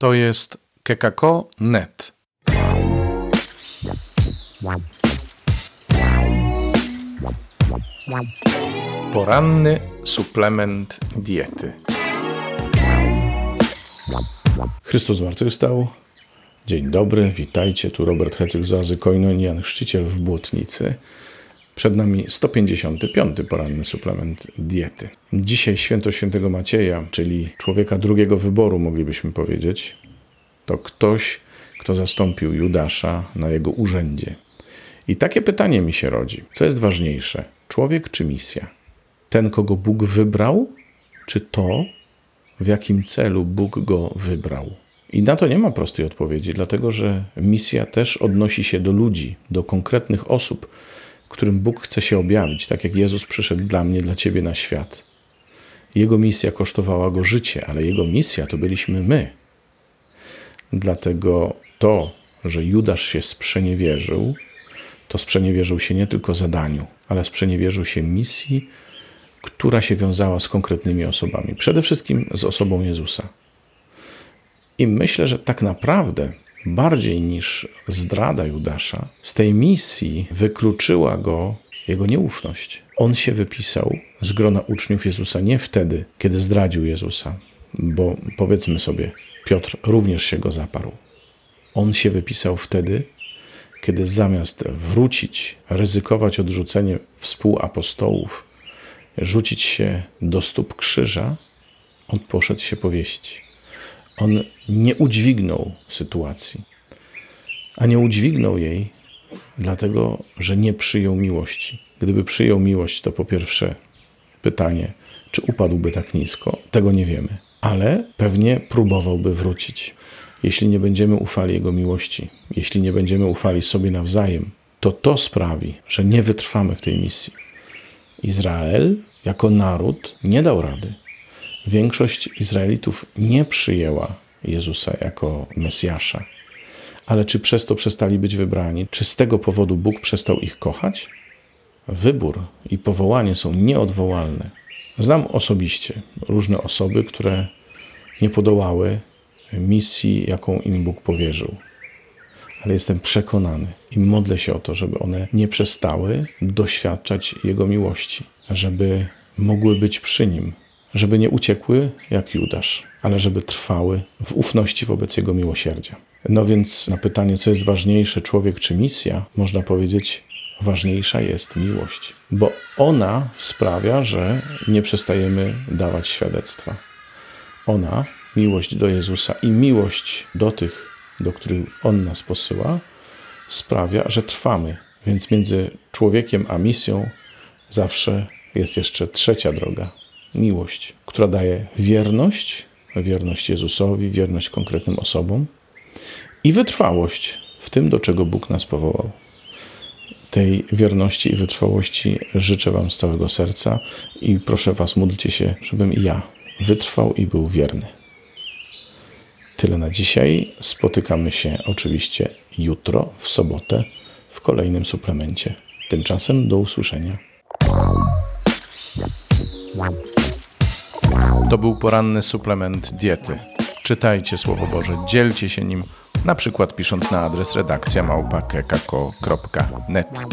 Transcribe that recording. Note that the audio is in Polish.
To jest kekako.net. Poranny suplement diety. Chrystus zmartwychwstał. Dzień dobry, witajcie. Tu Robert Hecyk z Oazy Koinonia, Jan Chrzciciel w Błotnicy. Przed nami 155. poranny suplement diety. Dzisiaj święto świętego Macieja, czyli człowieka drugiego wyboru, moglibyśmy powiedzieć. To ktoś, kto zastąpił Judasza na jego urzędzie. I takie pytanie mi się rodzi: co jest ważniejsze, człowiek czy misja? Ten, kogo Bóg wybrał, czy to, w jakim celu Bóg go wybrał? I na to nie ma prostej odpowiedzi, dlatego że misja też odnosi się do ludzi, do konkretnych osób, którym Bóg chce się objawić, tak jak Jezus przyszedł dla mnie, dla ciebie na świat. Jego misja kosztowała go życie, ale jego misja to byliśmy my. Dlatego to, że Judasz się sprzeniewierzył, to sprzeniewierzył się nie tylko zadaniu, ale sprzeniewierzył się misji, która się wiązała z konkretnymi osobami, przede wszystkim z osobą Jezusa. I myślę, że tak naprawdę bardziej niż zdrada Judasza, z tej misji wykluczyła go jego nieufność. On się wypisał z grona uczniów Jezusa nie wtedy, kiedy zdradził Jezusa, bo powiedzmy sobie, Piotr również się go zaparł. On się wypisał wtedy, kiedy zamiast wrócić, ryzykować odrzucenie współapostołów, rzucić się do stóp krzyża, on poszedł się powieścić. On nie udźwignął sytuacji, a nie udźwignął jej, dlatego że nie przyjął miłości. Gdyby przyjął miłość, to po pierwsze pytanie, czy upadłby tak nisko, tego nie wiemy, ale pewnie próbowałby wrócić. Jeśli nie będziemy ufali Jego miłości, jeśli nie będziemy ufali sobie nawzajem, to to sprawi, że nie wytrwamy w tej misji. Izrael jako naród nie dał rady. Większość Izraelitów nie przyjęła Jezusa jako Mesjasza. Ale czy przez to przestali być wybrani? Czy z tego powodu Bóg przestał ich kochać? Wybór i powołanie są nieodwołalne. Znam osobiście różne osoby, które nie podołały misji, jaką im Bóg powierzył. Ale jestem przekonany i modlę się o to, żeby one nie przestały doświadczać Jego miłości, żeby mogły być przy Nim, żeby nie uciekły jak Judasz, ale żeby trwały w ufności wobec Jego miłosierdzia. No więc na pytanie, co jest ważniejsze, człowiek czy misja, można powiedzieć, ważniejsza jest miłość, bo ona sprawia, że nie przestajemy dawać świadectwa. Ona, miłość do Jezusa i miłość do tych, do których On nas posyła, sprawia, że trwamy. Więc między człowiekiem a misją zawsze jest jeszcze trzecia droga miłość, która daje wierność, wierność Jezusowi, wierność konkretnym osobom i wytrwałość w tym, do czego Bóg nas powołał. Tej wierności i wytrwałości życzę Wam z całego serca i proszę Was, módlcie się, żebym i ja wytrwał i był wierny. Tyle na dzisiaj. Spotykamy się oczywiście jutro, w sobotę, w kolejnym suplemencie. Tymczasem do usłyszenia. To był poranny suplement diety. Czytajcie Słowo Boże, dzielcie się nim, na przykład pisząc na adres redakcja małpa.kekako.net.